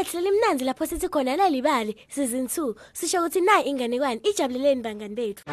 Lethu lelimnanzi lapho sithi khona lalibali season 2 sisho ukuthi nayi inganekwane ijabuleleni bangani bethu.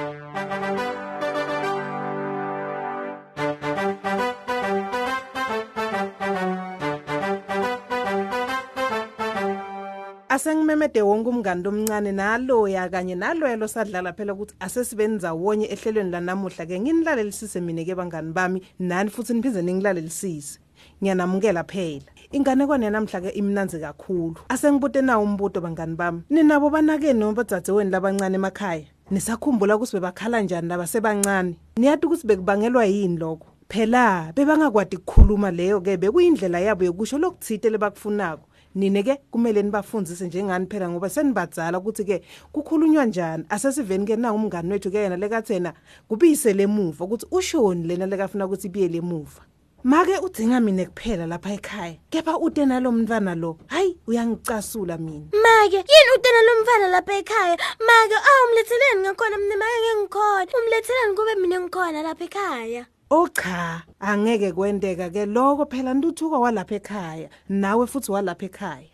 Asengimemede wonke umngani omncane naloya kanye naloyelo sadlala phela ukuthi asesibenza wonye ehlelweni lanamuhla ke nginilalelisise mina ke bangani bami nani futhi niphize ningilalelisise. Ngiyanamukela phela. Inganekwane namhla ke imnanzi kakhulu. Asengibute nawo umbuto bangani bami. Ninabo banake noma badzadzeweni labancane emakhaya. Nisakhumbula ukuthi bebakhala njani laba sebancane. Niyathi ukuthi bekubangelwa yini lokho? Phela bebangakwadi ukukhuluma leyo ke bekuyindlela yabo yokusho lokuthite lebakufunako. nine ke kumele nibafundzise njengani phela ngoba senibadzala ukuthi ke kukhulunywa njani asesiveni ke na umngani wethu ke yena lekathena kubise lemuva ukuthi ushoni lena lekafuna ukuthi ibiye lemuva make udzinga mina kuphela lapha ekhaya kepha ute nalomntwana lo hayi uyangicasula mina Make yini utena lomfana lapha ekhaya? Make awumletheleni ngakhona mina make ngikhona. Umletheleni kube mina ngikhona lapha ekhaya. Oh cha angeke kwendeka ke lokho phela ntuthuko walapha ekhaya nawe futhi walapha ekhaya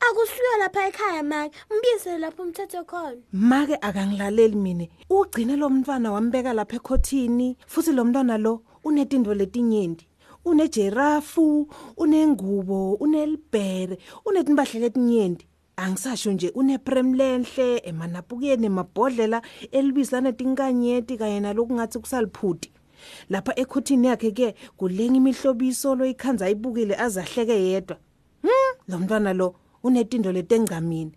Akusiyo lapha ekhaya make. Mbise lapho umthetho khona. make akangilaleli mina. Ugcine lo mntwana wambeka lapha ekhothini futhi lo mntwana lo unetinto letinyenti. Unejerafu unengubo unelibhere unetimpahla letinyenti. Angisasho nje uneprem lenhle emanapukeni emabhodlela elibisa netinkanyeti kanye nalokungathi kusaliphuti lapha ekhothini yakhe ke kulenga imihlobiso loyikhanza ayibukile azahleke yedwa. Hm lo mntwana lo unetindo letengcamini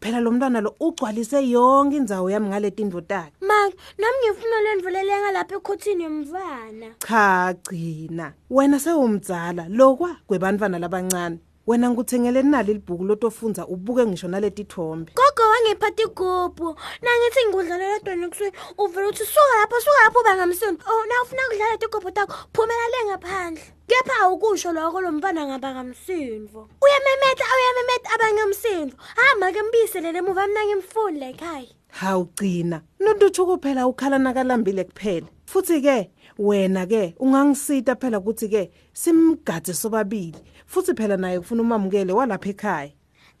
phela lo mntwana lo ugcwalise yonke indzawo yami ngale tindo takhe. Make nami ngifuna lendvulele ngalapha ekhothini yomfana. cha gcina. Wena sewumdzala lokwa kwebantwana labancane. Wena ngikuthengele nali libhuku lotofundza ubuke ngisho naletithombe Gogo wangiphatha igubhu. Nangithi ngikudlalela dona kusweni. Uvela uthi suka lapho suka lapho bangamsini. Oh na ufuna kudlala igubhu takho. Phumela le ngaphandle. Kepha awukusho lokho lo mfana ngaba kamsindvo. Uyamemeta uyamemeta abangamsindvo. Ha make mbiselele emuva mina ngimfuni la ekhaya. hawu gcina notuthuko phela ukhala nakalambile kuphela futhi ke wena ke ungangisita phela ukuthi ke simgade sobabili futhi phela naye kufuna umamukele walapha ekhaya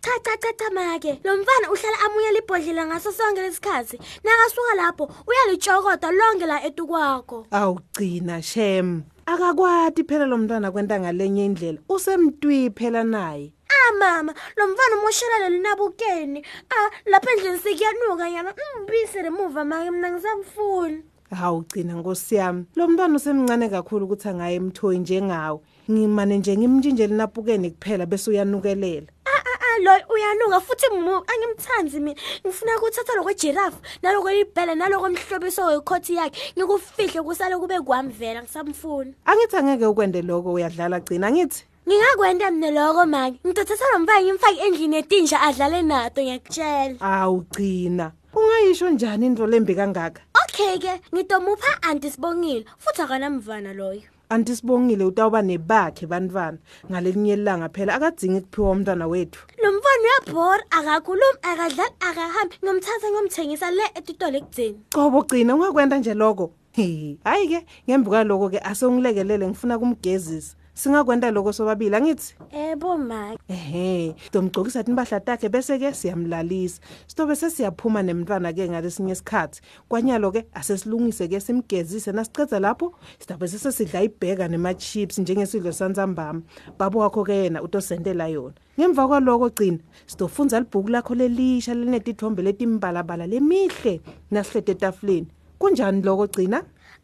Cha cha cha cha make. Lo mfana uhlala amunya libhodlela ngaso sonke lesikhathi. Nakasuka lapho uyalitshokota lonke la etukwakho. awugcina shem akakwati phela lo mntwana kwenta ngalenye indlela usemntwi phela naye Ah mama, lo mfana umoshelele linabukeni. Ah lapha endlini sikuyanuka yana. Mbise lemuva make mina ngisamfuni. Hawu gcina nkosi yami lo mntwana usemncane kakhulu ukuthi angaye emthoyi njengawe ngimane nje ngimntshintshele napukeni kuphela bese uyanukelela Ah ah ah lo uyanuka futhi mu angimthanzi mina. Ngifuna ukuthatha lokwe giraffe naloko libhele naloko mhlobiso wekhothi yakhe. Ngikufihle kusale kube kwami vela ngisamfuni. angithi angeke ukwende lokho uyadlala gcina ngithi Ngingakwenda mina lokho make. Ngithatha lo mfana ngimfake endlini etinja adlale nato ngiyakutshela. awugcina ungayisho njani into lembi kangaka Okay ke, ngitomupha auntie Sibongile futhi akanamvana loyo. antisibongile utawuba nebakhe bantwana ngalelinye ilanga phela akadzingi kuphiwa umntwana wethu Lo mfana uyabhora, akakhulumi, akadlali, akahambi. Ngimthatha ngiyomthengisa le etitolo ekudzeni. qobo gcina ungakwenda nje lokho he hayi ke ngemva kwaloko ke asengilekelele ngifuna kumgezisa singakwenda lokho sobabili angithi? Ebo ma. ehe sitomgcokisa timpahla takhe bese ke siyamlalisa. Sitobe sesiyaphuma nemntwana ke ngalesinye isikhathi. Kwanyalo ke asesilungise ke simgezise. Nasicedza lapho sitabe sesidla ibheka nema-chips njengesidlo santsambama babo wakho ke yena utosendela yona. Ngemva kwaloko gcina sitofunza libhuku lakho lelisha linetithombe letimbalabala lemihle nasihlete etafuleni. Kunjani loko gcina?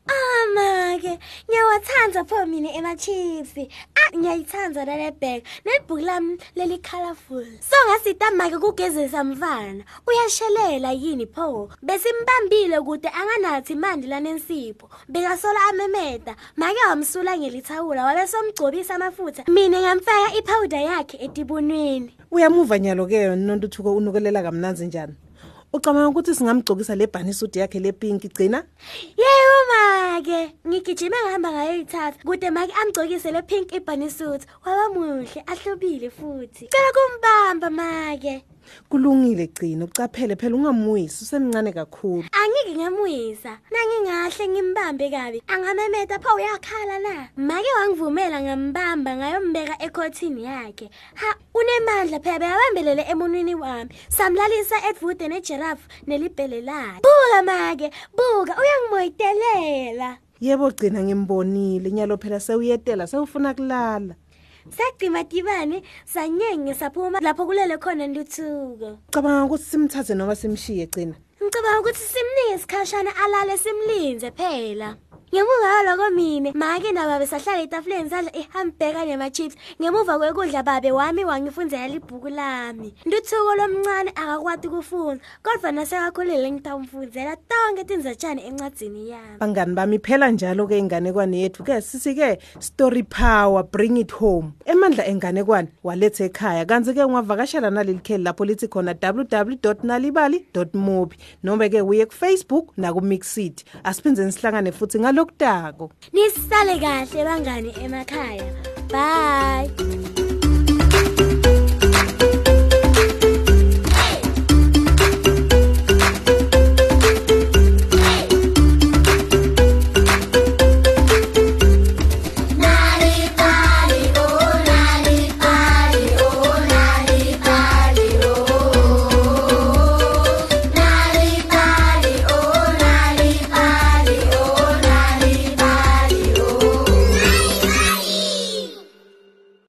Ah make, ngiyawathanda pho mina ema-chips. Ah ngiyayithanda lale bag. Nelibhuku lami leli colorful. So ngasita make kugezisa mfana. Uyashelela yini pho? Besimbambile kude anganathi manje lanensipho. Bekasola amemeta. Make wamsula ngelithawula wabe somgcobisa amafutha. Mina ngamfaka ipowder yakhe etibunweni. uyamuva nyalo ke yona nontuthuko unukelela kamnanzi njani ucabanga ukuthi singamgcokisa le bhanisudi yakhe lepinki gcina Yebo make, ngigijime ngihamba ngayoyithatha. Kude make amgcokise le pink ibunny suit. Waba muhle, ahlobile futhi. Cela kumbamba make. Kulungile gcina ucaphele phela ungamuyisi usemncane kakhulu. Angike ngamuyisa. Nangingahle ngimbambe kabi. Angamemeta pha uyakhala na? Make wangivumela ngambamba ngayombeka ekhothini yakhe. Ha unemandla phela bekabambelele emunwini wami. Samlalisa edvude nejirafu nelibhele lakhe. Buka make buka uyangimoyitelela. Yebo gcina ngimbonile. Nyalo phela sewuyetela sewufuna kulala. Sagcima dibane sanyenge saphuma lapho kulele khona ntuthuko. Cabanga ukuthi simthathe noma simshiye gcina. Ngicabanga ukuthi simnike isikhashana alale simlinze phela. Ngemuva kwaloko mine. Make nababe sahlala etafuleni sadla ihambheka nema-chips. Ngemuva kwekudla babe wami wangifunzela libhuku lami. Ntuthuko lomncane akakwati kufunda kodwa nasekakhulile ngitawumfunzela tonke tinzatshane encwadzini yami. Bangani bami phela njalo-ke inganekwane yethu ke sithi-ke story power bring it home. Emandla enganekwane waletha ekhaya. Kanti-ke ungavakashela naleli kheli lapho lithi khona www nalibali mobi noma-ke uye kufacebook nakumixid asiphindze sihlangane futhi ngalokudako nisale kahle bangani emakhaya. Bye.